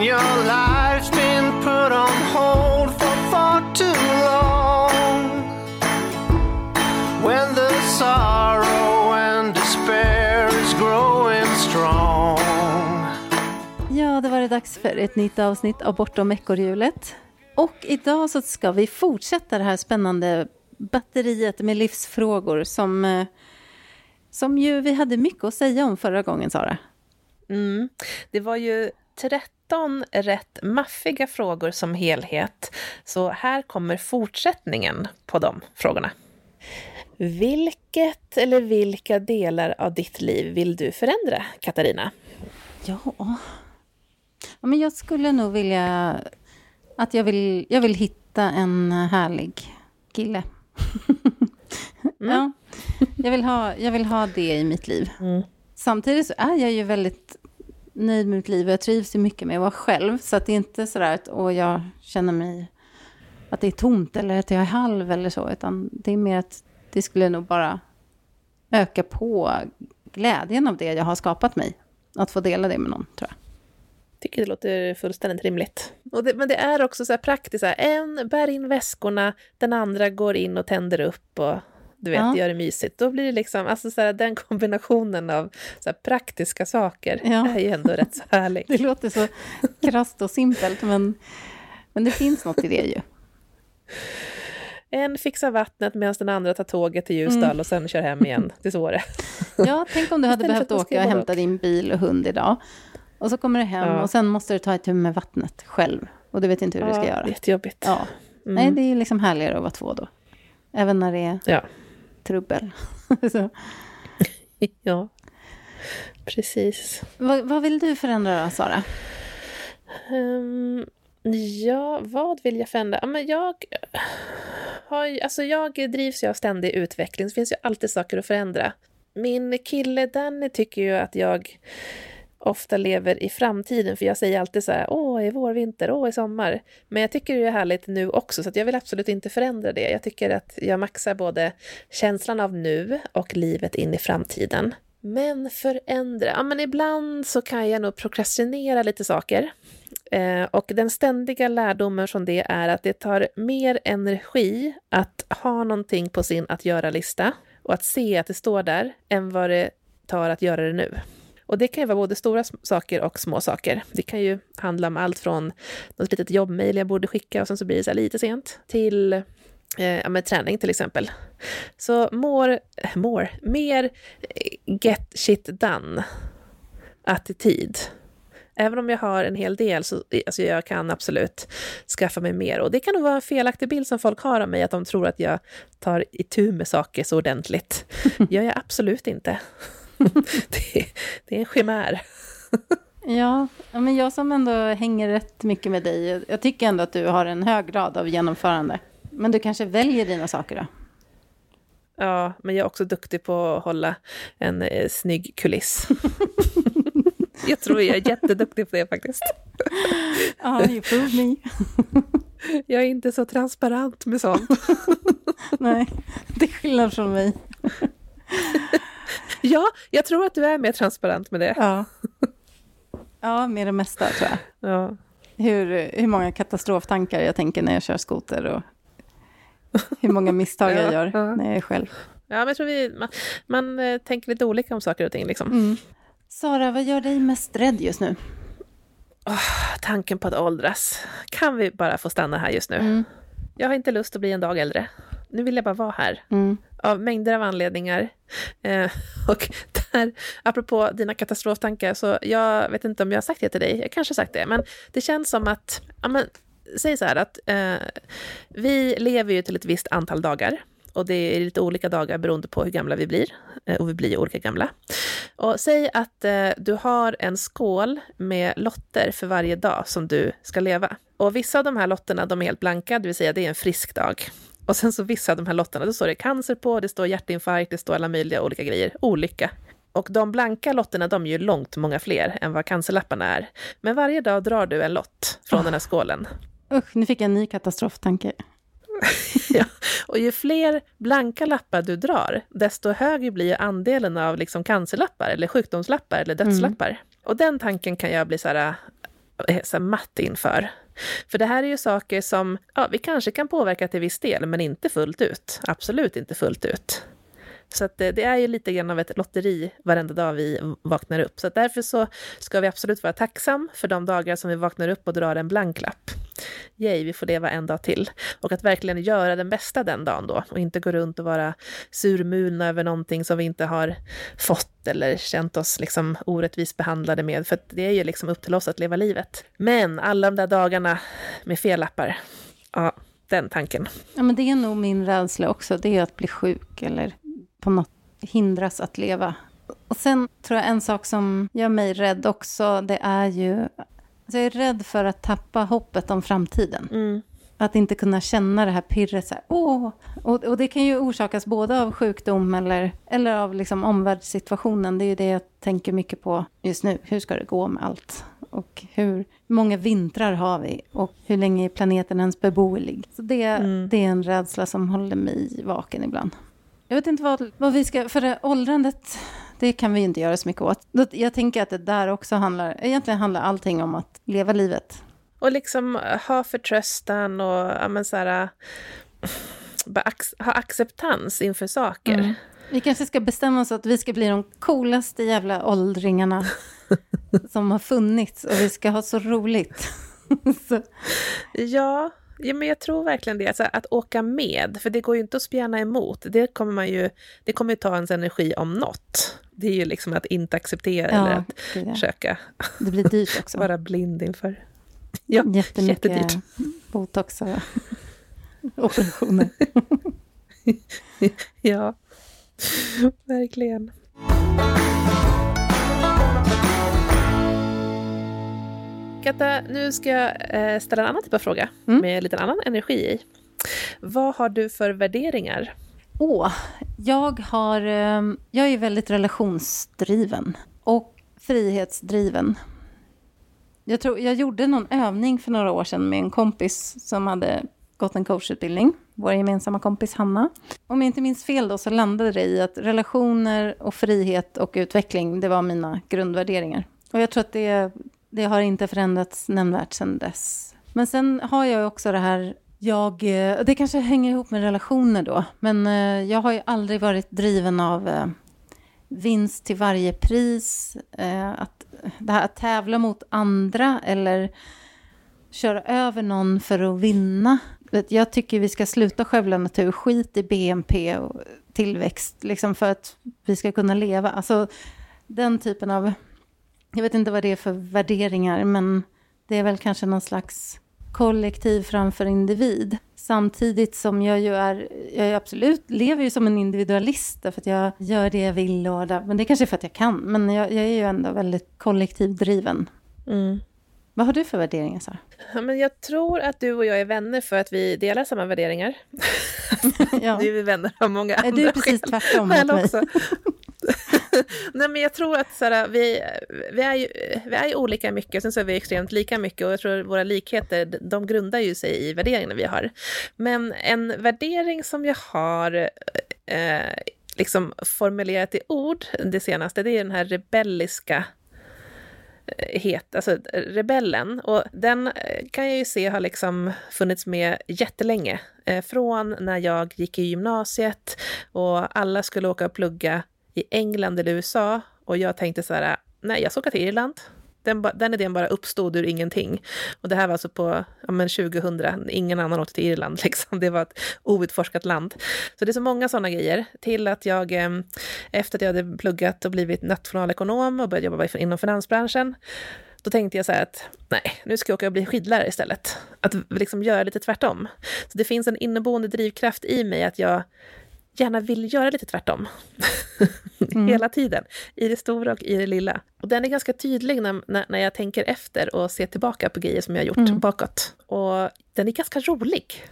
when your life's been put on hold for far too long. When the sorrow and despair is growing strong. Ja, det var det dags för ett nytt avsnitt av Bortom ekorrhjulet. Och idag så ska vi fortsätta det här spännande batteriet med livsfrågor som, eh, som ju vi hade mycket att säga om förra gången, Sara. Mm. Det var ju 13 rätt maffiga frågor som helhet, så här kommer fortsättningen på de frågorna. Vilket eller vilka delar av ditt liv vill du förändra, Katarina? Ja, ja men jag skulle nog vilja att jag vill, jag vill hitta en härlig kille. Mm. ja, jag vill, ha, jag vill ha det i mitt liv. Mm. Samtidigt så är jag ju väldigt nöjd med mitt liv och jag trivs ju mycket med att vara själv. Så att det är inte sådär att åh, jag känner mig att det är tomt eller att jag är halv eller så. Utan det är mer att det skulle nog bara öka på glädjen av det jag har skapat mig. Att få dela det med någon, tror jag. tycker det låter fullständigt rimligt. Och det, men det är också så här praktiskt, så här, en bär in väskorna, den andra går in och tänder upp och du vet, Ja. gör det mysigt. Då blir det liksom, alltså så här, den kombinationen av så här, praktiska saker Ja. är ju ändå rätt så härlig. Det låter så krasst och simpelt, men, men det finns något i det ju. En fixar vattnet medan den andra tar tåget till Ljusdal Mm. och sen kör hem igen till Åre. Ja, tänk om du hade behövt åka och hämta din bil och hund idag. Och så kommer du hem Ja. och sen måste du ta itu med vattnet själv. Och du vet inte hur du ska Ja, göra. det är jättejobbigt. Ja. Mm. Nej, det är liksom härligare att vara två då. Även när det är Ja. Trubbel. ja, precis. vad, vad vill du förändra då, Sara? Ehm, ja, vad vill jag förändra? Ja, men jag, har, ju- alltså jag drivs ju av ständig utveckling, så finns ju alltid saker att förändra. Min kille Danny tycker ju att jag ofta lever i framtiden, för jag säger alltid så här, åh, i vår, vinter, åh, i sommar. Men jag tycker det är härligt nu också, så att jag vill absolut inte förändra det. Jag tycker att jag maxar både känslan av nu och livet in i framtiden. Men förändra, ja men ibland så kan jag nog prokrastinera lite saker. Eh, och den ständiga lärdomen från det är att det tar mer energi att ha någonting på sin att göra-lista och att se att det står där än vad det tar att göra det nu. Och det kan ju vara både stora saker och små saker. Det kan ju handla om allt från något litet jobbmail jag borde skicka och sen så blir det så lite sent till eh, ja, med träning till exempel. Så more, more, mer eh, get shit done attityd. Även om jag har en hel del så alltså jag kan absolut skaffa mig mer. Och det kan nog vara en felaktig bild som folk har av mig, att de tror att jag tar itu med saker så ordentligt. gör jag absolut inte. det, det är en chimär. Ja, men jag som ändå hänger rätt mycket med dig, jag- jag tycker ändå att du har en hög grad av genomförande. Men du kanske väljer dina saker då? Ja, men jag är också duktig på att hålla en eh, snygg kuliss. jag tror jag är jätteduktig på det faktiskt. Ja, you prove me. Jag är inte så transparent med sånt. Nej, det är skillnad från mig. Ja, jag tror att du är mer transparent med det. Ja. Ja, med det mesta tror jag. Ja. Hur, hur många katastroftankar jag tänker när jag kör skoter och hur många misstag jag Ja, gör ja. när jag är själv. Ja, men jag tror vi, man, man eh, tänker lite olika om saker och ting. Liksom. Mm. Sara, vad gör dig mest rädd just nu? Tanken på att åldras. Kan vi bara få stanna här just nu? Mm. Jag har inte lust att bli en dag äldre. Nu vill jag bara vara här. Mm. Av mängder av anledningar. Eh, och där, apropå dina katastroftankar, så jag vet inte om jag har sagt det till dig. Jag kanske har sagt det, men det känns som att... Ja, men, säg så här att eh, vi lever ju till ett visst antal dagar. Och det är lite olika dagar beroende på hur gamla vi blir. Eh, och vi blir olika gamla. Och säg att eh, du har en skål med lotter för varje dag som du ska leva. Och vissa av de här lotterna de är helt blanka, det vill säga det är en frisk dag. Och sen så vissa av de här lotterna, då står det cancer på, det står hjärtinfarkt, det står alla möjliga olika grejer. Olycka. Och de blanka lotterna, de är ju långt många fler än vad cancerlapparna är. Men varje dag drar du en lott från den här skålen. Usch, nu fick jag en ny katastroftanke. Ja. Och ju fler blanka lappar du drar, desto högre blir andelen av liksom cancerlappar, eller sjukdomslappar, eller dödslappar. Och den tanken kan jag bli så här, eh, så här, matt inför. För det här är ju saker som ja, vi kanske kan påverka till viss del, men inte fullt ut. Absolut inte fullt ut. Så att det, det är ju lite grann av ett lotteri varenda dag vi vaknar upp. Så att därför så ska vi absolut vara tacksam för de dagar som vi vaknar upp och drar en blank lapp. Yay, vi får leva en dag till. Och att verkligen göra den bästa den dagen då och inte gå runt och vara surmulna över någonting som vi inte har fått eller känt oss liksom orättvist behandlade med. För det är ju liksom upp till oss att leva livet. Men alla de där dagarna med fel lappar, ja, den tanken. Ja, men det är nog min rädsla också, det är att bli sjuk eller på något hindras att leva. Och sen tror jag en sak som gör mig rädd också, det är ju... Alltså jag är rädd för att tappa hoppet om framtiden. Mm. Att inte kunna känna det här pirret så här, åh! Och, och det kan ju orsakas både av sjukdom eller, eller av liksom omvärldssituationen. Det är ju det jag tänker mycket på just nu. Hur ska det gå med allt? Och hur många vintrar har vi? Och hur länge är planeten ens beboelig? Så det, Mm. det är en rädsla som håller mig vaken ibland. Jag vet inte vad, vad vi ska... För det, åldrandet, det kan vi inte göra så mycket åt. Jag tänker att det där också handlar... Egentligen handlar allting om att leva livet. Och liksom ha förtröstan och ja, men så här, ac- ha acceptans inför saker. Mm. Vi kanske ska bestämma oss att vi ska bli de coolaste jävla åldringarna som har funnits. Och vi ska ha så roligt. så, Ja, ja, men jag tror verkligen det. Alltså, att åka med, för det går ju inte att spjärna emot. Det kommer, man ju, det kommer ju ta ens energi om något. Det är ju liksom att inte acceptera eller ja, att gud, ja. försöka Det blir dyrt också. vara blind inför. Ja, Jättemycket jättedyrt. botox och operationer. Ja, verkligen. Katta, nu ska jag eh, ställa en annan typ av fråga Mm. med lite annan energi i. Vad har du för värderingar? Åh, jag har... eh, Jag är väldigt relationsdriven och frihetsdriven. Jag, tror, jag gjorde någon övning för några år sedan med en kompis som hade gått en coachutbildning. Vår gemensamma kompis Hanna. Om jag inte minns fel då så landade det i att relationer och frihet och utveckling, det var mina grundvärderingar. Och jag tror att det, det har inte förändrats nämnvärt sedan dess. Men sen har jag också det här jag, eh, det kanske hänger ihop med relationer då, men eh, jag har ju aldrig varit driven av eh, vinst till varje pris, att, det här att tävla mot andra eller köra över någon för att vinna. Jag tycker vi ska sluta skövla natur, skit i BNP och tillväxt, liksom för att vi ska kunna leva. Alltså den typen av, jag vet inte vad det är för värderingar, men det är väl kanske någon slags kollektiv framför individ. Samtidigt som jag ju är, jag är absolut lever ju som en individualist därför att jag gör det jag vill och där, men det är kanske är för att jag kan, men jag, jag är ju ändå väldigt kollektivdriven. Mm. Vad har du för värderingar Sara? Ja, men jag tror att du och jag är vänner för att vi delar samma värderingar. Ja. Nu är vi vänner av många Är andra du precis skäl- tvärtom mot mig? också. Nej, men jag tror att så här, vi, vi, är ju, vi är ju olika mycket, sen så är vi extremt lika mycket och jag tror våra likheter, de grundar ju sig i värderingarna vi har. Men en värdering som jag har eh, liksom formulerat i ord det senaste, det är den här rebelliska eh, het, alltså rebellen. Och den eh, kan jag ju se har liksom funnits med jättelänge. Eh, från när jag gick i gymnasiet och alla skulle åka och plugga i England eller USA och jag tänkte så här, nej jag ska åka till Irland. Den, den idén bara uppstod ur ingenting. Och det här var alltså på ja, men 2000, ingen annan åkte till Irland, liksom. det var ett outforskat land. Så det är så många sådana grejer. Till att jag, ehm, efter att jag hade pluggat och blivit nationalekonom och börjat jobba inom finansbranschen, då tänkte jag så här att nej, nu ska jag åka och bli skidlärare istället. Att liksom göra lite tvärtom. Så det finns en inneboende drivkraft i mig att jag gärna vill göra lite tvärtom. Hela tiden. I det stora och i det lilla. Och den är ganska tydlig när, när, när jag tänker efter och ser tillbaka på grejer som jag gjort Mm. bakåt. Och den är ganska rolig.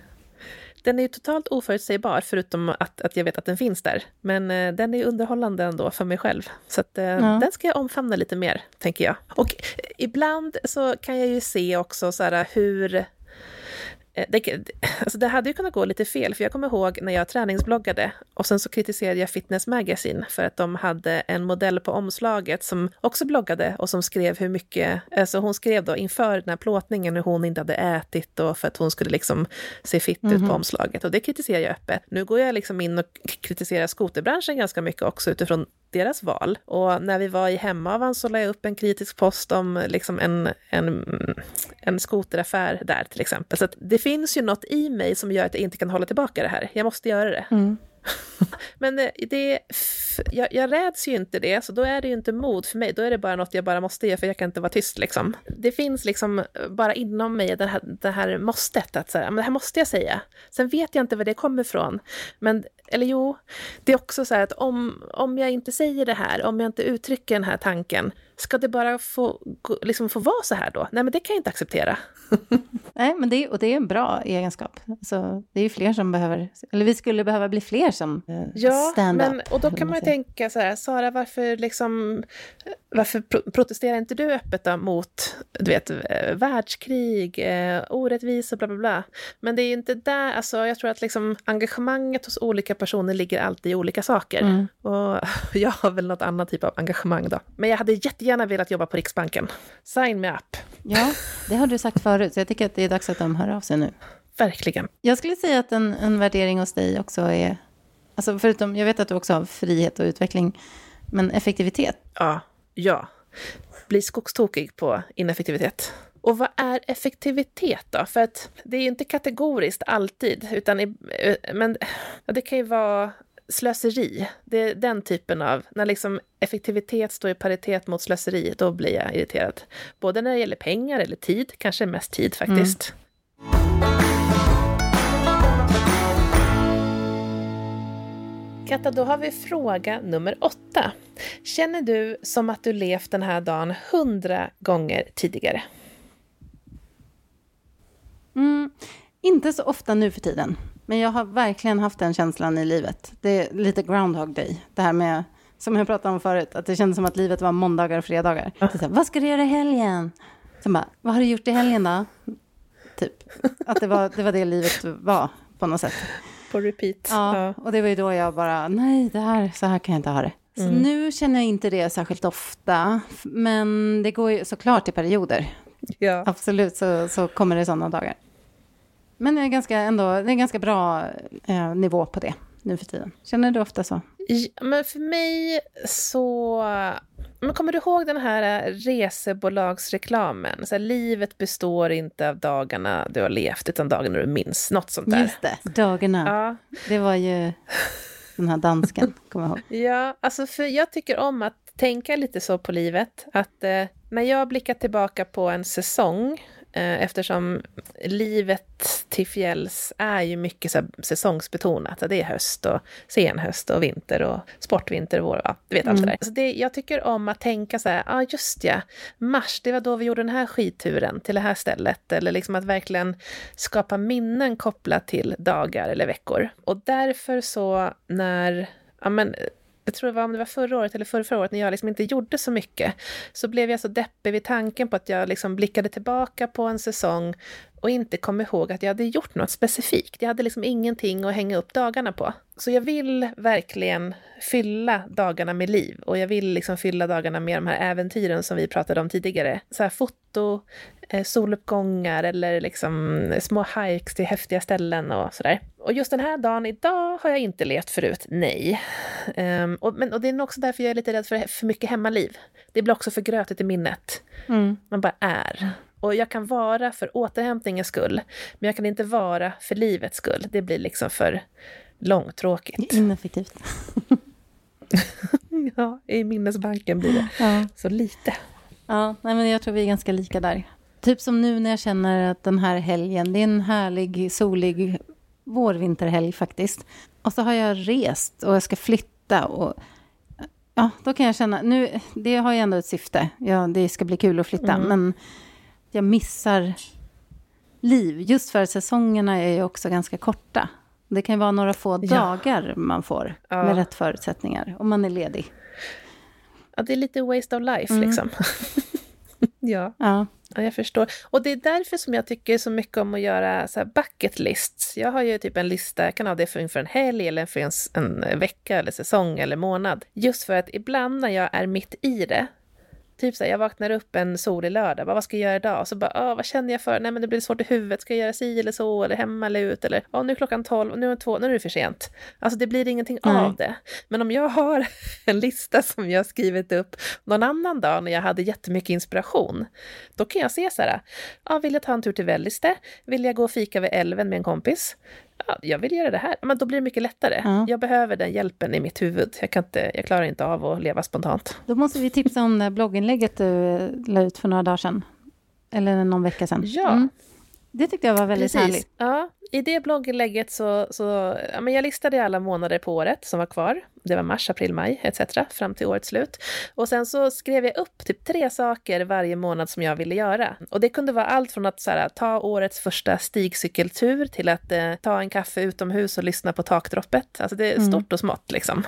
Den är ju totalt oförutsägbar, förutom att, att jag vet att den finns där. Men eh, den är underhållande ändå för mig själv. Så att, eh, den ska jag omfamna lite mer, tänker jag. Och eh, ibland så kan jag ju se också så här hur det, alltså det hade ju kunnat gå lite fel, för jag kommer ihåg när jag träningsbloggade och sen så kritiserade jag Fitness Magazine för att de hade en modell på omslaget som också bloggade och som skrev hur mycket, alltså hon skrev då inför den här plåtningen hur hon inte hade ätit och för att hon skulle liksom se fitt ut på omslaget och det kritiserar jag öppet. Nu går jag liksom in och kritiserar skoterbranschen ganska mycket också utifrån deras val. Och när vi var i Hemavan så la jag upp en kritisk post om liksom en, en, en skoteraffär där till exempel. Så det finns ju något i mig som gör att jag inte kan hålla tillbaka det här. Jag måste göra det. Mm. Men eh, det, jag, jag räds ju inte det, så då är det ju inte mod för mig. Då är det bara något jag bara måste göra, för jag kan inte vara tyst. Liksom. Det finns liksom bara inom mig det här, det här måstet, att så här, men det här måste jag säga. Sen vet jag inte var det kommer ifrån. Men, eller jo, det är också så här att om, om jag inte säger det här, om jag inte uttrycker den här tanken, ska det bara få, liksom få vara så här då? Nej, men det kan jag inte acceptera. Nej, men det, och det är en bra egenskap. Så det är ju fler som behöver, eller vi skulle behöva bli fler som eh, ja, stand-up. men, och då kan man ju tänka så här, Sara, varför, liksom, varför pro protesterar inte du öppet då mot du vet, eh, världskrig, eh, orättvisa, bla bla bla. Men det är ju inte där, alltså jag tror att liksom engagemanget hos olika personer ligger alltid i olika saker. Mm. Och jag har väl något annat typ av engagemang då. Men jag hade jättegärna velat jobba på Riksbanken. Sign me up. Ja, det har du sagt förut, så jag tycker att det är dags att de hör av sig nu. Verkligen. Jag skulle säga att en, en värdering hos dig också är, alltså förutom, jag vet att du också har frihet och utveckling, men effektivitet. Ja, ja. Bli skogstokig på ineffektivitet. Och vad är effektivitet då? För att det är ju inte kategoriskt alltid, utan i, eh, men det kan ju vara slöseri. Det är den typen av, när liksom effektivitet står i paritet mot slöseri, då blir jag irriterad. Både när det gäller pengar eller tid, kanske mest tid faktiskt. Katta, då har vi fråga nummer åtta. Känner du som att du levt den här dagen hundra gånger tidigare? Mm, inte så ofta nu för tiden, men jag har verkligen haft den känslan i livet. Det är lite Groundhog Day, det här med, som jag pratade om förut, att det kändes som att livet var måndagar och fredagar. Här, vad ska du göra i helgen? Så bara, vad har du gjort i helgen då? Typ, att det var det, var det livet var på något sätt. På repeat. Ja, och det var ju då jag bara, nej, det här, så här kan jag inte ha det. Så nu känner jag inte det särskilt ofta, men det går ju såklart i perioder. ja. Absolut så, så kommer det sådana dagar. Men det är ganska, ändå, det är en ganska bra eh, nivå på det nu för tiden. Känner du ofta så? Ja, men för mig så... Men kommer du ihåg den här resebolagsreklamen? Så här, livet består inte av dagarna du har levt, utan dagarna du minns. Något sånt där. Just det, dagarna. Ja, Det var ju den här dansken, kommer jag ihåg. ja, alltså för jag tycker om att tänka lite så på livet. Att eh, när jag blickar tillbaka på en säsong, eh, eftersom livet till fjälls är ju mycket så säsongsbetonat. Det är höst och senhöst och vinter och sportvinter och vår, ja, du vet allt det där. Så det, jag tycker om att tänka så här, ja ah, just ja, mars, det var då vi gjorde den här skidturen till det här stället. Eller liksom att verkligen skapa minnen kopplat till dagar eller veckor. Och därför så när, ja men jag tror det var om det var förra året eller förra, förra året när jag liksom inte gjorde så mycket, så blev jag så deppig vid tanken på att jag liksom blickade tillbaka på en säsong och inte kom ihåg att jag hade gjort något specifikt. Jag hade liksom ingenting att hänga upp dagarna på. Så jag vill verkligen fylla dagarna med liv och jag vill liksom fylla dagarna med de här äventyren som vi pratade om tidigare. Så här foto, eh, soluppgångar eller liksom eh, små hikes till häftiga ställen och sådär. Och just den här dagen idag har jag inte levt förut, nej. Ehm, och, men, och det är nog också därför jag är lite rädd för för mycket hemmaliv. Det blir också för grötigt i minnet. Mm. Man bara är. Och jag kan vara för återhämtningens skull, men jag kan inte vara för livets skull. Det blir liksom för långtråkigt. Ineffektivt. Ja, i minnesbanken blir det Ja. så lite. Ja, nej, men jag tror vi är ganska lika där. Typ som nu när jag känner att den här helgen, det är en härlig, solig vårvinterhelg faktiskt. Och så har jag rest och jag ska flytta och ja, då kan jag känna, nu, det har ju ändå ett syfte. Ja, det ska bli kul att flytta, Mm. men jag missar liv. Just för säsongerna är ju också ganska korta. Det kan ju vara några få Ja. dagar man får Ja. med rätt förutsättningar, om man är ledig. Ja, det är lite waste of life Mm. liksom. ja. Ja, Ja, jag förstår. Och det är därför som jag tycker så mycket om att göra så här bucket lists. Jag har ju typ en lista, jag kan ha det för inför en helg eller för en, en vecka eller säsong eller månad. Just för att ibland när jag är mitt i det Typ så här, jag vaknar upp en solig lördag, bara, vad ska jag göra idag? Och så bara, vad känner jag för? Nej men det blir svårt i huvudet, ska jag göra si eller så, eller hemma eller ut, eller ja, nu är klockan tolv, nu är det två, nu är det för sent. Alltså det blir ingenting Nej. av det. Men om jag har en lista som jag skrivit upp någon annan dag när jag hade jättemycket inspiration, då kan jag se så här, ja, vill jag ta en tur till Välliste? Vill jag gå och fika vid älven med en kompis? Ja, jag vill göra det här. Men då blir det mycket lättare. Ja. Jag behöver den hjälpen i mitt huvud. Jag, kan inte, jag klarar inte av att leva spontant. Då måste vi tipsa om det blogginlägget du la ut för några dagar sedan. Eller någon vecka sedan. Ja. Mm. Det tyckte jag var väldigt Precis. härligt. Ja, i det blogginlägget så, så ja, men jag listade alla månader på året som var kvar. Det var mars, april, maj etc. fram till årets slut. Och sen så skrev jag upp typ tre saker varje månad som jag ville göra. Och det kunde vara allt från att så här, ta årets första stigcykeltur till att eh, ta en kaffe utomhus och lyssna på takdroppet. Alltså det är mm. stort och smått liksom.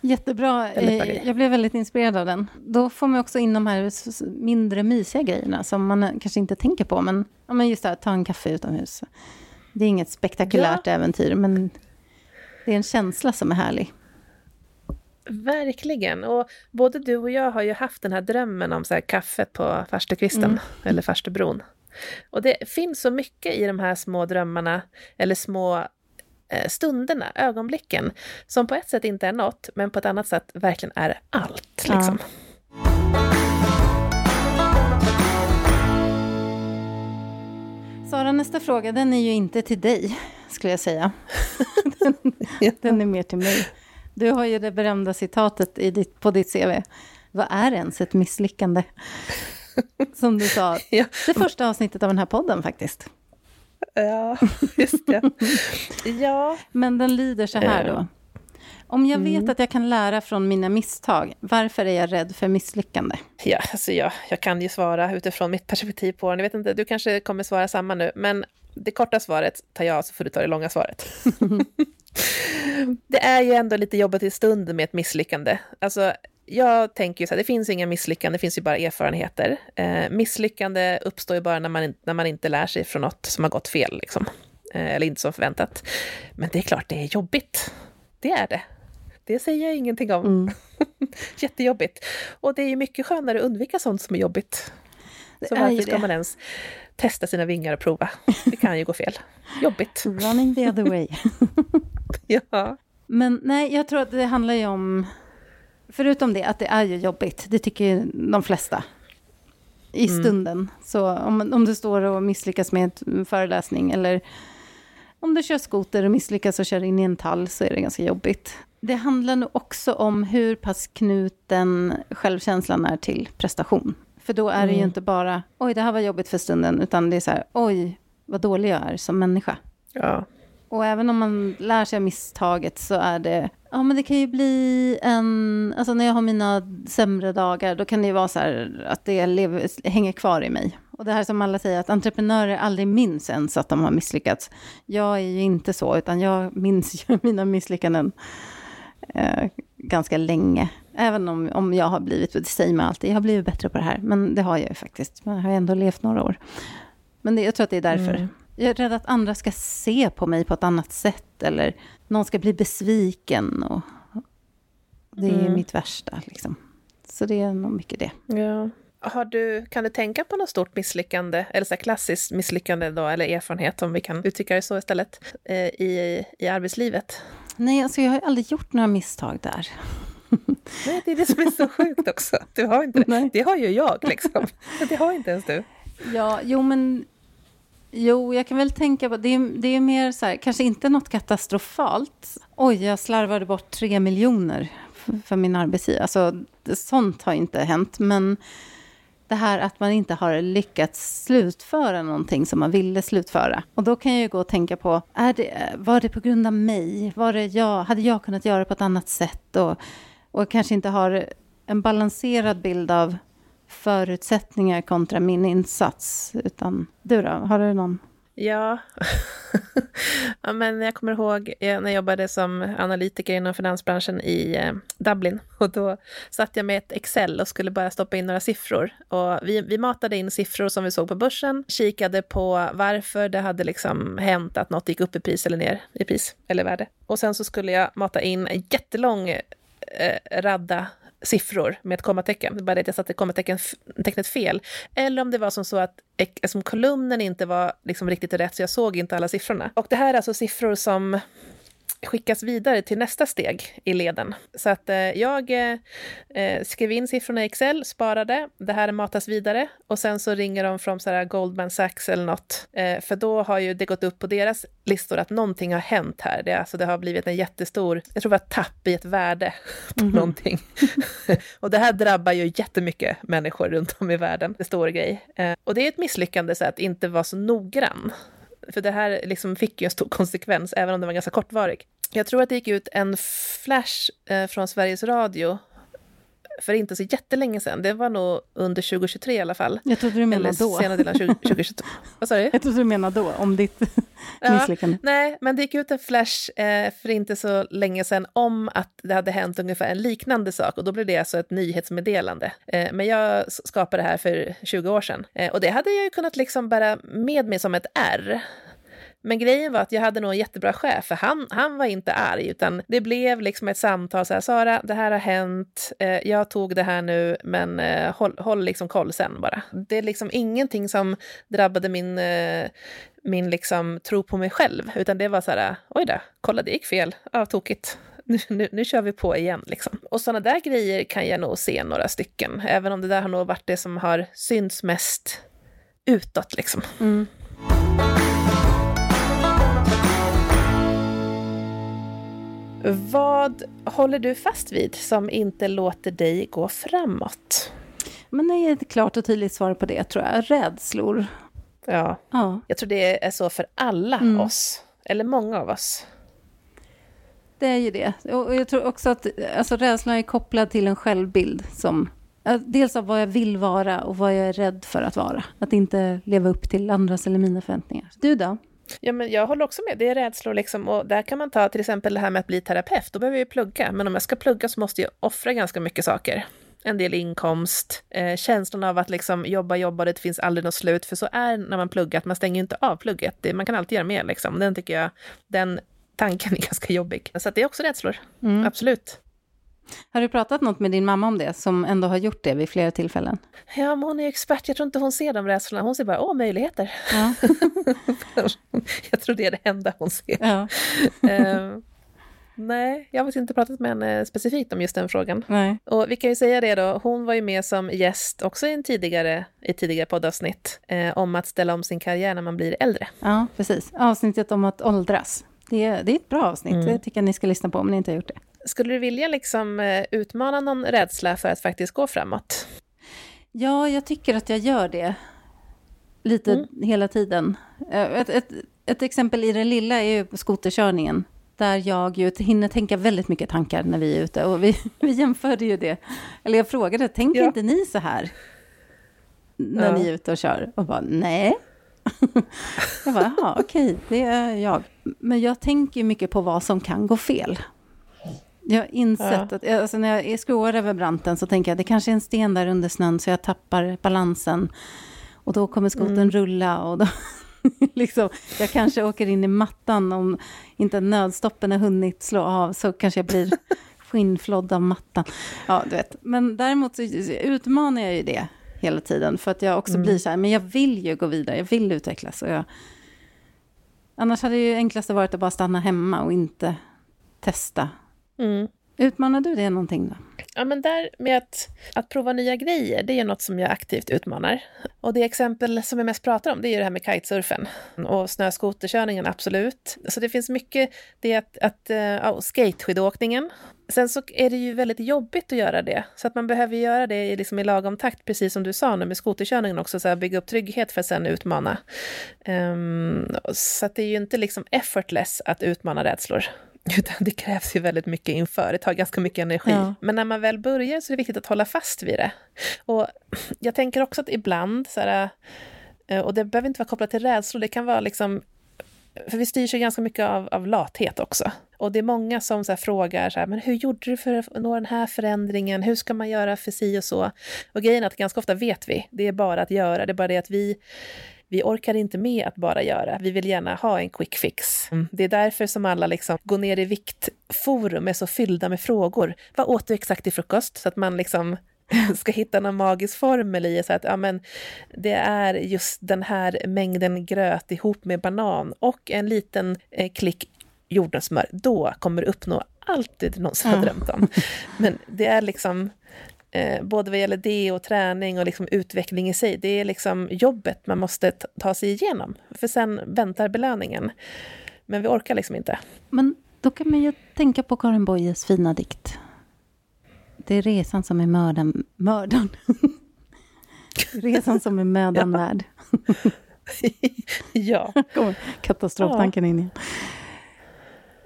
Jättebra. Eh, jag blev väldigt inspirerad av den. Då får man också in de här mindre mysiga grejerna som man kanske inte tänker på. Men, ja, men just det här, ta en kaffe utomhus. Det är inget spektakulärt ja. äventyr, men det är en känsla som är härlig. Verkligen. Och både du och jag har ju haft den här drömmen om så här kaffe på farstukvisten, mm. eller farstubron. Och det finns så mycket i de här små drömmarna, eller små eh, stunderna, ögonblicken, som på ett sätt inte är något, men på ett annat sätt verkligen är allt. Liksom. Ja. Sara, nästa fråga, den är ju inte till dig, skulle jag säga. den, den är mer till mig. Du har ju det berömda citatet i ditt, på ditt CV. Vad är ens ett misslyckande? Som du sa, ja. det första avsnittet av den här podden faktiskt. Ja, just det. ja. Men den lyder så här då. Om jag vet mm. att jag kan lära från mina misstag, varför är jag rädd för misslyckande? Ja, alltså jag, jag kan ju svara utifrån mitt perspektiv på det. Jag vet inte, du kanske kommer svara samma nu, men det korta svaret tar jag, så får du ta det långa svaret. det är ju ändå lite jobbigt i stunden med ett misslyckande. Alltså, jag tänker ju så här, det finns inga misslyckanden, det finns ju bara erfarenheter. Eh, misslyckande uppstår ju bara när man, när man inte lär sig från något som har gått fel, liksom. Eh, eller inte som förväntat. Men det är klart, det är jobbigt. Det är det. Det säger jag ingenting om. Mm. Jättejobbigt. Och det är ju mycket skönare att undvika sånt som är jobbigt. Så varför ska man ens testa sina vingar och prova? Det kan ju gå fel. Jobbigt. Running the other way. ja. Men nej, jag tror att det handlar ju om... Förutom det, att det är ju jobbigt. Det tycker ju de flesta. I mm. stunden. Mm. Så om, om du står och misslyckas med en föreläsning eller om du kör skoter och misslyckas och kör in i en tall så är det ganska jobbigt. Det handlar nog också om hur pass knuten självkänslan är till prestation. För då är det mm. ju inte bara, oj, det här var jobbigt för stunden, utan det är så här, oj, vad dålig jag är som människa. Ja. Och även om man lär sig av misstaget så är det, ja men det kan ju bli en, alltså när jag har mina sämre dagar, då kan det ju vara så här att det lever, hänger kvar i mig. Och det här som alla säger, att entreprenörer aldrig minns ens att de har misslyckats. Jag är ju inte så, utan jag minns ju mina misslyckanden eh, ganska länge. Även om, om jag har blivit, det säger man alltid, jag har blivit bättre på det här. Men det har jag ju faktiskt, jag har ändå levt några år. Men det, jag tror att det är därför. Mm. Jag är rädd att andra ska se på mig på ett annat sätt. Eller någon ska bli besviken. Och det är mm. mitt värsta. Liksom. Så det är nog mycket det. Ja. Har du, kan du tänka på något stort misslyckande, eller så klassiskt misslyckande då, eller erfarenhet, om vi kan uttrycka det så istället, eh, i, i arbetslivet? Nej, alltså jag har aldrig gjort några misstag där. Nej, det är det som är så sjukt också. Du har inte det. Det har ju jag, liksom. Det har inte ens du. Ja, jo men... Jo, jag kan väl tänka på... Det är, det är mer så här, kanske inte något katastrofalt. Oj, jag slarvade bort tre miljoner för min arbetsgivare. Alltså, sånt har inte hänt, men det här att man inte har lyckats slutföra någonting som man ville slutföra. Och då kan jag ju gå och tänka på, är det, var det på grund av mig? Var det jag, hade jag kunnat göra på ett annat sätt? Och, och kanske inte har en balanserad bild av förutsättningar kontra min insats. Utan du då, har du någon? Ja, ja, men jag kommer ihåg eh, när jag jobbade som analytiker inom finansbranschen i eh, Dublin. Och då satt jag med ett Excel och skulle bara stoppa in några siffror. Och vi, vi matade in siffror som vi såg på börsen, kikade på varför det hade liksom hänt att något gick upp i pris eller ner i pris eller värde. Och sen så skulle jag mata in en jättelång eh, radda siffror med ett kommatecken. Bara det att jag satte kommatecknet fel. Eller om det var som så att som kolumnen inte var liksom riktigt rätt, så jag såg inte alla siffrorna. Och det här är alltså siffror som skickas vidare till nästa steg i leden. Så att eh, jag eh, skrev in siffrorna i Excel, sparade, det här matas vidare och sen så ringer de från så här Goldman Sachs eller något. Eh, för då har ju det gått upp på deras listor att någonting har hänt här. Det, alltså, det har blivit en jättestor, jag tror det var tapp i ett värde på mm någonting. och det här drabbar ju jättemycket människor runt om i världen. Det stor grej. Eh, och det är ett misslyckande så att inte vara så noggrann för det här liksom fick ju en stor konsekvens, även om den var ganska kortvarig. Jag tror att det gick ut en flash eh, från Sveriges Radio för inte så jättelänge sedan. Det var nog under 2023 i alla fall. Jag trodde du menade då. Senare delen av 2022. Vad sa du? Jag trodde du menade då, om ditt ja, misslyckande. Nej, men det gick ut en flash eh, för inte så länge sedan om att det hade hänt ungefär en liknande sak och då blev det alltså ett nyhetsmeddelande. Eh, men jag skapade det här för 20 år sedan eh, och det hade jag ju kunnat liksom bära med mig som ett R men grejen var att jag hade nog en jättebra chef, för han, han var inte arg, utan det blev liksom ett samtal så här, Sara, det här har hänt, eh, jag tog det här nu, men eh, håll, håll liksom koll sen bara. Det är liksom ingenting som drabbade min, eh, min liksom tro på mig själv, utan det var så här, oj då, kolla det gick fel, ja, tokigt. Nu, nu, nu, kör vi på igen. Liksom. Och sådana där grejer kan jag nog se några stycken, även om det där har nog varit det som har synts mest utåt. Liksom. Mm. Vad håller du fast vid som inte låter dig gå framåt? Men det är ett klart och tydligt svar på det, tror jag. Rädslor. Ja, ja. jag tror det är så för alla mm. oss, eller många av oss. Det är ju det. Och jag tror också att alltså, rädslan är kopplad till en självbild som Dels av vad jag vill vara och vad jag är rädd för att vara. Att inte leva upp till andras eller mina förväntningar. Du då? Ja, men jag håller också med. Det är rädslor liksom. Och där kan man ta till exempel det här med att bli terapeut. Då behöver jag ju plugga. Men om jag ska plugga så måste jag offra ganska mycket saker. En del inkomst, eh, känslan av att liksom jobba, jobba, det finns aldrig något slut. För så är när man pluggar, att man stänger inte av plugget. Det, man kan alltid göra mer liksom. Den tycker jag, den tanken är ganska jobbig. Så det är också rädslor, mm. absolut. Har du pratat något med din mamma om det, som ändå har gjort det vid flera tillfällen? Ja, men hon är expert. Jag tror inte hon ser de rädslorna. Hon ser bara, åh, möjligheter. Ja. jag tror det är det enda hon ser. Ja. uh, nej, jag har inte pratat med henne specifikt om just den frågan. Nej. Och vi kan ju säga det då, hon var ju med som gäst också i en tidigare, i tidigare poddavsnitt eh, om att ställa om sin karriär när man blir äldre. Ja, precis. Avsnittet om att åldras. Det är, det är ett bra avsnitt, mm. det tycker jag ni ska lyssna på om ni inte har gjort det. Skulle du vilja liksom eh, utmana någon rädsla för att faktiskt gå framåt? Ja, jag tycker att jag gör det. Lite mm. hela tiden. Eh, ett, ett, ett, exempel i det lilla är ju skoterkörningen. Där jag ju hinner tänka väldigt mycket tankar när vi är ute. Och vi, vi jämförde ju det. Eller jag frågade, tänker ja. inte ni så här? När ja. ni är ute och kör? Och bara, nej. jag bara, jaha, okej, det är jag. Men jag tänker mycket på vad som kan gå fel. Jag har insett ja. att alltså när jag skråar över branten så tänker jag det kanske är en sten där under snön så jag tappar balansen. Och då kommer skoten mm. rulla och då liksom, jag kanske åker in i mattan om inte nödstoppen har hunnit slå av så kanske jag blir skinnflodd av mattan. Ja, du vet. Men däremot så utmanar jag ju det hela tiden för att jag också mm. blir så här, men jag vill ju gå vidare, jag vill utvecklas. Och jag... Annars hade det ju enklaste varit att bara stanna hemma och inte testa Mm. Utmanar du det någonting då? Ja, men där med att, att prova nya grejer, det är något som jag aktivt utmanar. Och det exempel som jag mest pratar om, det är det här med kitesurfen. Och snöskoterkörningen, absolut. Så det finns mycket, det att, att uh, skateskidåkningen. Sen så är det ju väldigt jobbigt att göra det, så att man behöver göra det i, liksom i lagom takt, precis som du sa nu med skoterkörningen också, så här, bygga upp trygghet för att sen utmana. Um, så att det är ju inte liksom effortless att utmana rädslor. Utan det krävs ju väldigt mycket inför, det tar ganska mycket energi. Ja. Men när man väl börjar så är det viktigt att hålla fast vid det. Och jag tänker också att ibland, så här, eh, och det behöver inte vara kopplat till rädslor, det kan vara liksom för vi styrs ju ganska mycket av, av lathet också. Och det är många som så frågar så här, men hur gjorde du för att nå den här förändringen? Hur ska man göra för si och så? Och grejen är att ganska ofta vet vi, det är bara att göra. Det är bara det att vi vi orkar inte med att bara göra. Vi vill gärna ha en quick fix. Mm. Det är därför som alla liksom går ner i viktforum är så fyllda med frågor. Vad åt du exakt till frukost? Så att man liksom ska hitta någon magisk formel i så att ja, men det är just den här mängden gröt ihop med banan och en liten eh, klick jordnötssmör. Då kommer du uppnå allt det du någonsin har drömt om. Men det är liksom eh, både vad gäller det och träning och liksom utveckling i sig. Det är liksom jobbet man måste ta sig igenom, för sen väntar belöningen. Men vi orkar liksom inte. Men då kan man ju tänka på Karin Boyes fina dikt. Det är resan som är mördan... Mördan? resan som är mödan ja. värd. ja. Katastroftanken ja. in igen.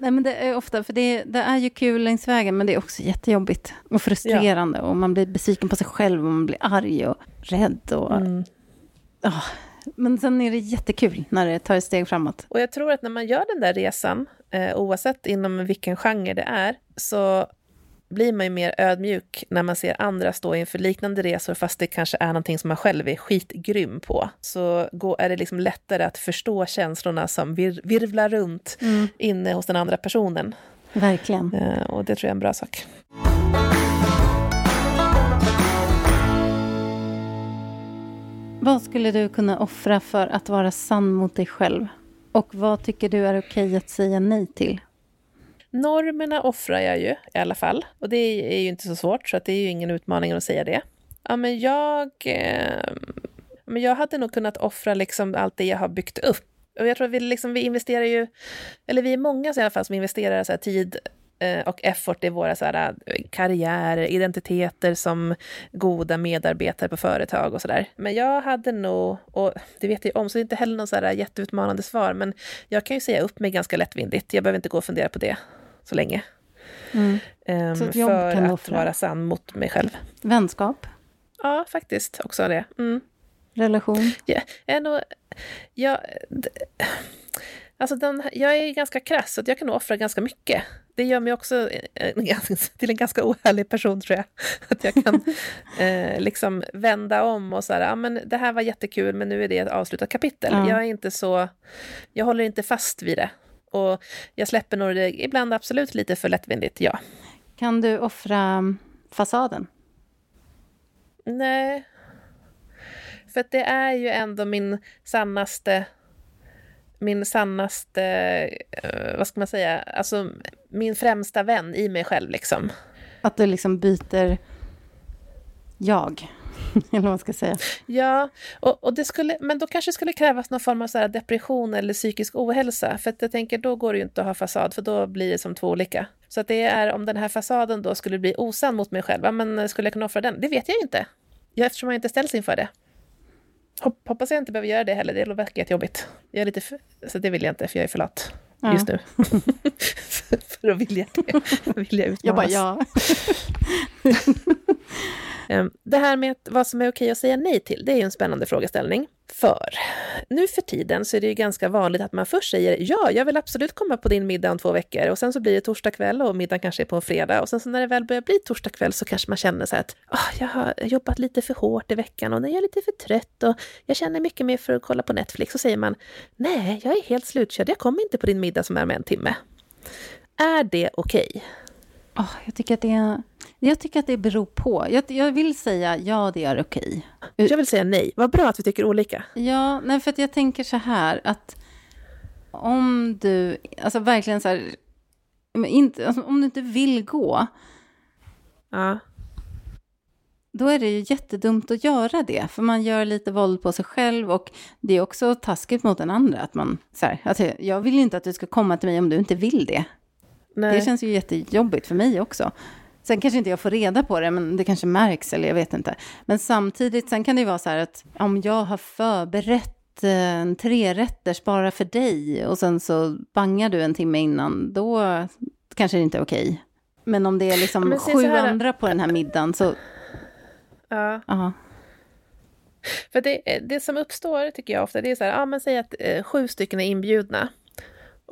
Nej, men det är ofta, för det, det, är ju kul längs vägen, men det är också jättejobbigt och frustrerande. Ja. Och man blir besviken på sig själv och man blir arg och rädd. Och, mm. oh. Men sen är det jättekul när det tar ett steg framåt. Och jag tror att när man gör den där resan, eh, oavsett inom vilken genre det är, så blir man ju mer ödmjuk när man ser andra stå inför liknande resor, fast det kanske är någonting som man själv är skitgrym på. Så är det liksom lättare att förstå känslorna som vir virvlar runt mm. inne hos den andra personen. Verkligen. Uh, och det tror jag är en bra sak. Vad skulle du kunna offra för att vara sann mot dig själv? Och vad tycker du är okej att säga nej till? Normerna offrar jag ju i alla fall. Och det är ju inte så svårt, så att det är ju ingen utmaning att säga det. Ja, men jag, eh, men jag hade nog kunnat offra liksom allt det jag har byggt upp. Och jag tror att vi, liksom, vi investerar ju, eller vi är många i alla fall som investerar så här, tid eh, och effort i våra så här, eh, karriärer, identiteter som goda medarbetare på företag och sådär. Men jag hade nog, och det vet jag om, så det är inte heller någon så här jätteutmanande svar, men jag kan ju säga upp mig ganska lättvindigt. Jag behöver inte gå och fundera på det så länge. Mm. Um, så för att offra. vara sann mot mig själv. Vänskap? Ja, faktiskt också det. Mm. Relation? Ja, jag, nog, jag, alltså den, jag är ganska krass, så jag kan nog offra ganska mycket. Det gör mig också till en ganska ohärlig person, tror jag. Att jag kan eh, liksom vända om och så ja men det här var jättekul, men nu är det ett avslutat kapitel. Ja. Jag är inte så, jag håller inte fast vid det. Och jag släpper nog det ibland absolut lite för lättvindigt, ja. Kan du offra fasaden? Nej. För det är ju ändå min sannaste min sannaste, uh, vad ska man säga, alltså min främsta vän i mig själv liksom. Att du liksom byter jag? eller vad man ska säga. Ja, och, och det skulle, men då kanske det skulle krävas någon form av så depression eller psykisk ohälsa. För att jag tänker, då går det ju inte att ha fasad, för då blir det som två olika. Så att det är om den här fasaden då skulle bli osann mot mig själv, men skulle jag kunna offra den? Det vet jag ju inte. Ja, eftersom jag inte ställs inför det. Hoppas jag inte behöver göra det heller, det verkar jättejobbigt. Jag är lite för, så det vill jag inte, för jag är för lat ja. just nu. för att vilja det. Vilja utmanas. Jag bara, ja. Ehm, det här med vad som är okej att säga nej till, det är ju en spännande frågeställning. För nu för tiden så är det ju ganska vanligt att man först säger ja, jag vill absolut komma på din middag om två veckor och sen så blir det torsdag kväll och middagen kanske är på en fredag och sen så när det väl börjar bli torsdag kväll så kanske man känner så här att oh, jag har jobbat lite för hårt i veckan och när jag är lite för trött och jag känner mycket mer för att kolla på Netflix och säger man nej, jag är helt slutkörd, jag kommer inte på din middag som är med en timme. Är det okej? Okay? Oh, jag, tycker att det är, jag tycker att det beror på. Jag, jag vill säga ja, det är okej. Jag vill säga nej. Vad bra att vi tycker olika. Ja, nej, för jag tänker så här att om du, alltså verkligen så här, inte, alltså, om du inte vill gå, ja. då är det ju jättedumt att göra det, för man gör lite våld på sig själv och det är också taskigt mot den andra. Att man, så här, alltså, jag vill inte att du ska komma till mig om du inte vill det. Nej. Det känns ju jättejobbigt för mig också. Sen kanske inte jag får reda på det, men det kanske märks, eller jag vet inte. Men samtidigt, sen kan det ju vara så här att om jag har förberett en trerätters bara för dig och sen så bangar du en timme innan, då kanske det inte är okej. Men om det är liksom sju andra på den här middagen så... Ja. Aha. För det, det som uppstår, tycker jag ofta, det är så här, ja men säg att eh, sju stycken är inbjudna.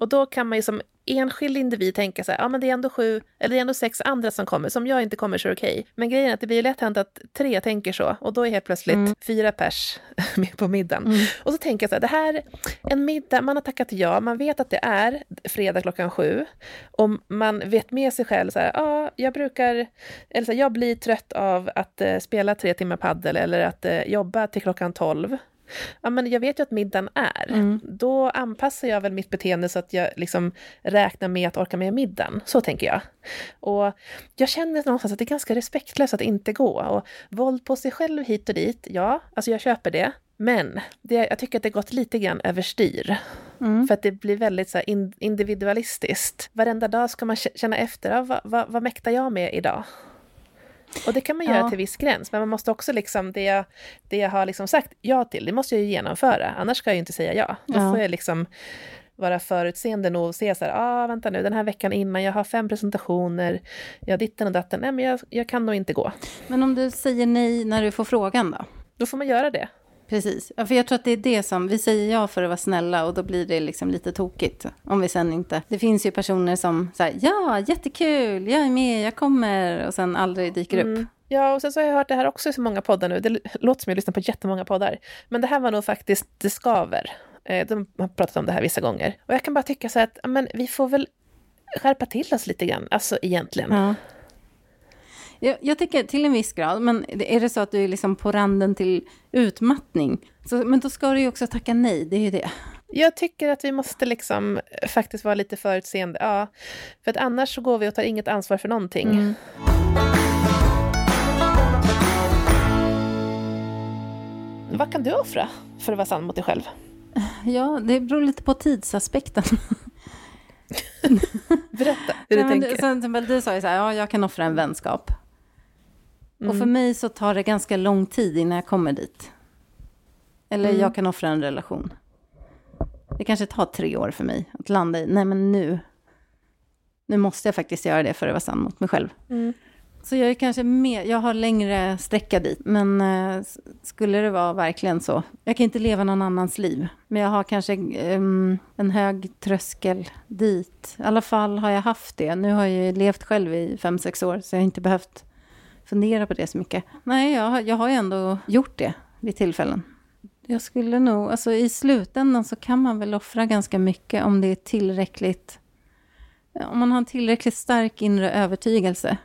Och då kan man ju som enskild individ tänka så här, ja men det är ändå sju, eller det är ändå sex andra som kommer, som jag inte kommer så är okej. Okay. Men grejen är att det blir ju lätt hänt att tre tänker så, och då är helt plötsligt mm. fyra pers med på middagen. Mm. Och så tänker jag så här, det här, en middag, man har tackat ja, man vet att det är fredag klockan sju, och man vet med sig själv så här, ja, jag brukar, eller så här, jag blir trött av att uh, spela tre timmar paddel eller att uh, jobba till klockan tolv ja, men jag vet ju att middagen är. Mm. Då anpassar jag väl mitt beteende så att jag liksom räknar med att orka med middagen. Så tänker jag. Och jag känner någonstans att det är ganska respektlöst att inte gå. Och våld på sig själv hit och dit, ja, alltså jag köper det. Men det, jag tycker att det gått lite grann överstyr. Mm. För att det blir väldigt så individualistiskt. Varenda dag ska man känna efter, ja, vad, vad, vad mäktar jag med idag? Och det kan man göra ja. till viss gräns, men man måste också liksom, det jag, det jag har liksom sagt ja till, det måste jag ju genomföra, annars ska jag ju inte säga ja. Då ja. får jag liksom vara förutseende nog och se så här, ah, vänta nu, den här veckan innan, jag har fem presentationer, jag ditten och datten, nej men jag, jag kan nog inte gå. Men om du säger nej när du får frågan då? Då får man göra det. Precis, ja, för jag tror att det är det som, vi säger ja för att vara snälla och då blir det liksom lite tokigt. Om vi sen inte, det finns ju personer som säger ja, jättekul, jag är med, jag kommer och sen aldrig dyker mm. upp. Ja, och sen så har jag hört det här också i så många poddar nu. Det låter som jag lyssnar på jättemånga poddar. Men det här var nog faktiskt Det skaver. Eh, de har pratat om det här vissa gånger. Och jag kan bara tycka så här att men, vi får väl skärpa till oss lite grann, alltså egentligen. Ja. Jag, jag tycker till en viss grad, men är det så att du är liksom på randen till utmattning, så, men då ska du ju också tacka nej, det är ju det. Jag tycker att vi måste liksom faktiskt vara lite förutseende, ja. För att annars så går vi och tar inget ansvar för någonting. Mm. Vad kan du offra för att vara sann mot dig själv? Ja, det beror lite på tidsaspekten. Berätta hur du tänker. Sen, du sa ju så här, ja, jag kan offra en vänskap. Mm. Och för mig så tar det ganska lång tid innan jag kommer dit. Eller mm. jag kan offra en relation. Det kanske tar tre år för mig att landa i, nej men nu, nu måste jag faktiskt göra det för att vara sann mot mig själv. Mm. Så jag är kanske mer, jag har längre sträcka dit, men eh, skulle det vara verkligen så, jag kan inte leva någon annans liv, men jag har kanske eh, en hög tröskel dit. I alla fall har jag haft det. Nu har jag ju levt själv i fem, sex år, så jag har inte behövt fundera på det så mycket. Nej, jag, jag har ju ändå gjort det vid tillfällen. Jag skulle nog, alltså i slutändan så kan man väl offra ganska mycket om det är tillräckligt, om man har en tillräckligt stark inre övertygelse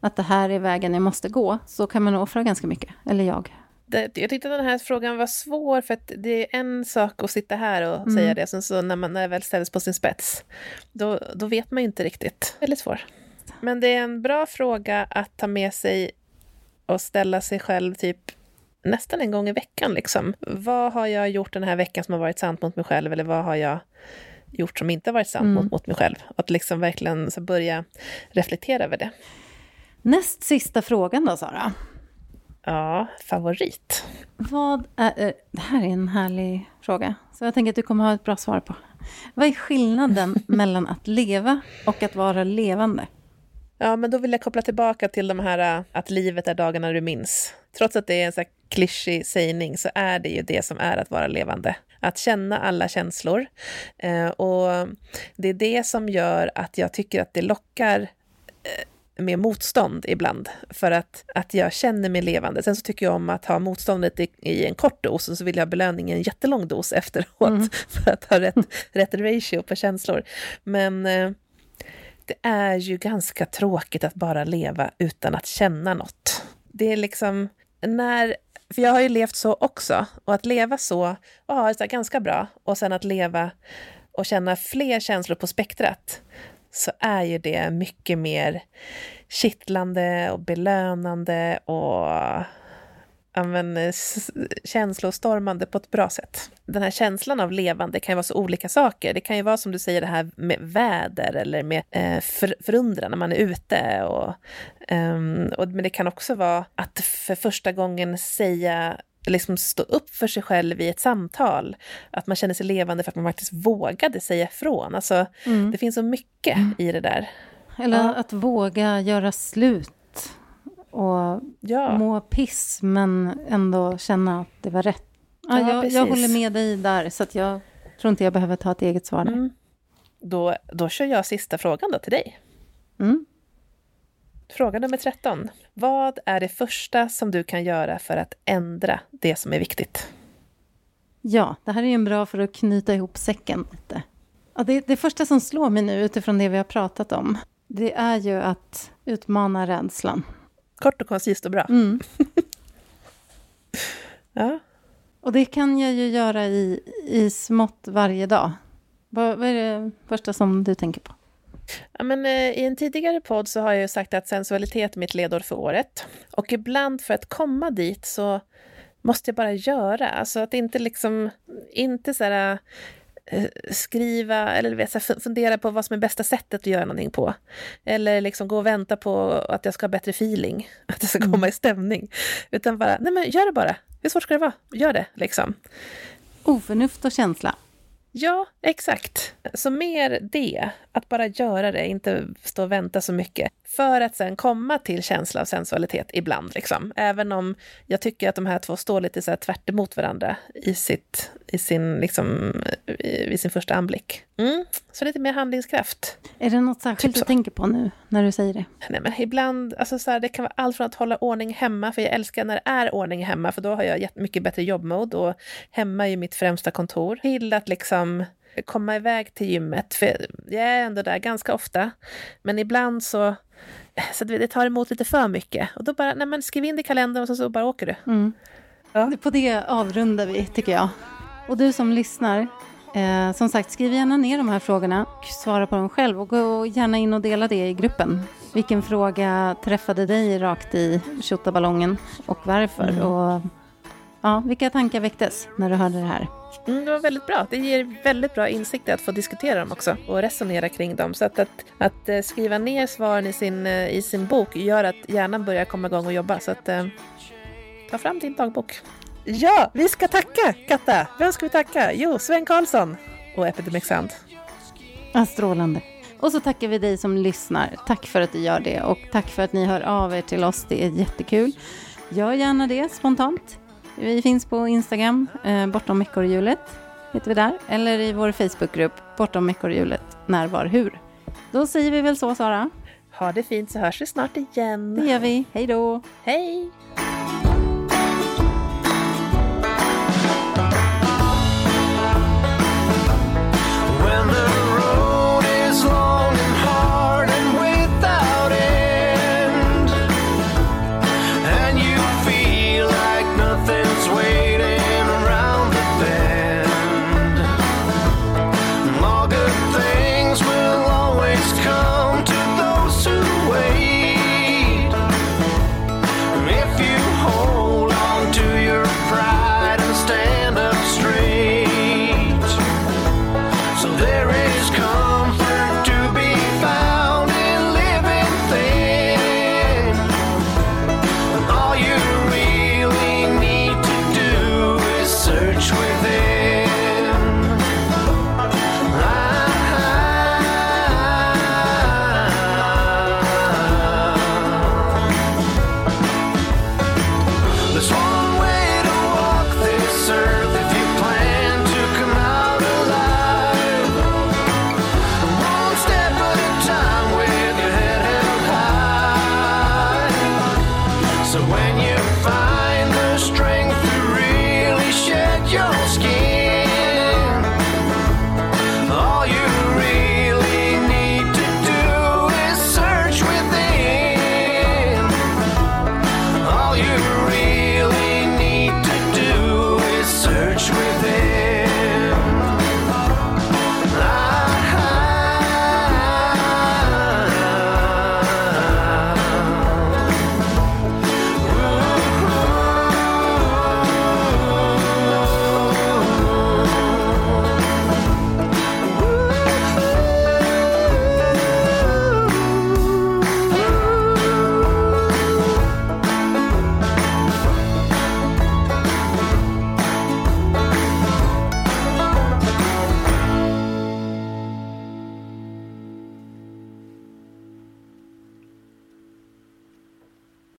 att det här är vägen jag måste gå, så kan man offra ganska mycket, eller jag. Det, jag tyckte den här frågan var svår, för att det är en sak att sitta här och mm. säga det, sen så när man när det väl ställs på sin spets, då, då vet man ju inte riktigt. Väldigt svår. Men det är en bra fråga att ta med sig och ställa sig själv typ nästan en gång i veckan. Liksom. Vad har jag gjort den här veckan som har varit sant mot mig själv? Eller vad har jag gjort som inte har varit sant mm. mot, mot mig själv? Att liksom verkligen så börja reflektera över det. Näst sista frågan då, Sara. Ja, favorit. Vad är, eh, det här är en härlig fråga, så jag tänker att du kommer ha ett bra svar på. Vad är skillnaden mellan att leva och att vara levande? Ja, men då vill jag koppla tillbaka till de här att livet är dagarna du minns. Trots att det är en så klyschig sägning så är det ju det som är att vara levande. Att känna alla känslor. Eh, och det är det som gör att jag tycker att det lockar eh, med motstånd ibland, för att, att jag känner mig levande. Sen så tycker jag om att ha motståndet i, i en kort dos, och så vill jag ha belöning i en jättelång dos efteråt, mm. för att ha rätt, rätt ratio på känslor. Men eh, det är ju ganska tråkigt att bara leva utan att känna något. Det är liksom, när, för jag har ju levt så också, och att leva så och ha det ganska bra, och sen att leva och känna fler känslor på spektrat, så är ju det mycket mer kittlande och belönande och men, känslostormande på ett bra sätt. Den här känslan av levande kan ju vara så olika saker. Det kan ju vara som du säger det här med väder eller med eh, för, förundran när man är ute. Och, um, och, men det kan också vara att för första gången säga liksom stå upp för sig själv i ett samtal. Att man känner sig levande för att man faktiskt vågade säga ifrån. Alltså, mm. Det finns så mycket mm. i det där. Eller ja. att våga göra slut och ja. må piss, men ändå känna att det var rätt. Ja, ja jag, jag, håller med dig där, så att jag tror inte jag behöver ta ett eget svar. Mm. Då, då kör jag sista frågan då till dig. Mm. Fråga nummer 13. Vad är det första som du kan göra för att ändra det som är viktigt? Ja, det här är ju en bra för att knyta ihop säcken lite. Ja, det, det första som slår mig nu utifrån det vi har pratat om, det är ju att utmana rädslan. Kort och koncist och bra. Mm. Ja. Och det kan jag ju göra i, i smått varje dag. Vad, vad är det första som du tänker på? Ja, men, eh, I en tidigare podd så har jag ju sagt att sensualitet är mitt ledord för året. Och ibland för att komma dit så måste jag bara göra. Alltså att inte liksom, inte så här, skriva eller vet, så fundera på vad som är bästa sättet att göra någonting på. Eller liksom gå och vänta på att jag ska ha bättre feeling, att jag ska komma i stämning. Utan bara, nej men gör det bara. Hur svårt ska det vara? Gör det liksom. Oförnuft och känsla. Ja, exakt. Så mer det, att bara göra det, inte stå och vänta så mycket. För att sen komma till känsla av sensualitet ibland. Liksom. Även om jag tycker att de här två står lite så här tvärt emot varandra i, sitt, i, sin, liksom, i, i sin första anblick. Mm. Så lite mer handlingskraft. Är det något särskilt Typ du tänker på nu när du säger det? Nej, men ibland, alltså så här, det kan vara allt från att hålla ordning hemma, för jag älskar när det är ordning hemma, för då har jag mycket bättre jobbmode och hemma är ju mitt främsta kontor. Till att liksom komma iväg till gymmet, för jag är ändå där ganska ofta, men ibland så så det tar emot lite för mycket. Och då bara, nej men skriv in det i kalendern och så, så bara åker du. Mm. Ja. På det avrundar vi, tycker jag. Och du som lyssnar, eh, som sagt, skriv gärna ner de här frågorna och svara på dem själv. Och gå gärna in och dela det i gruppen. Vilken fråga träffade dig rakt i tjottaballongen och varför? Mm. Och ja, vilka tankar väcktes när du hörde det här? Mm, det var väldigt bra. Det ger väldigt bra insikter att få diskutera dem också och resonera kring dem. Så att, att, att eh, skriva ner svaren i sin, eh, i sin bok gör att hjärnan börjar komma igång och jobba. Så att, eh, ta fram din dagbok. Ja, vi ska tacka Katta. Vem ska vi tacka? Jo, Sven Karlsson och Epidemic Sound. Ja, strålande. Och så tackar vi dig som lyssnar. Tack för att du gör det och tack för att ni hör av er till oss. Det är jättekul. Gör gärna det spontant. Vi finns på Instagram, eh, bortom ekorrhjulet heter vi där. Eller i vår Facebookgrupp, bortom ekorrhjulet, när, var, hur. Då säger vi väl så, Sara. Ha det fint så hörs vi snart igen. Det gör vi. Hej då! Hej!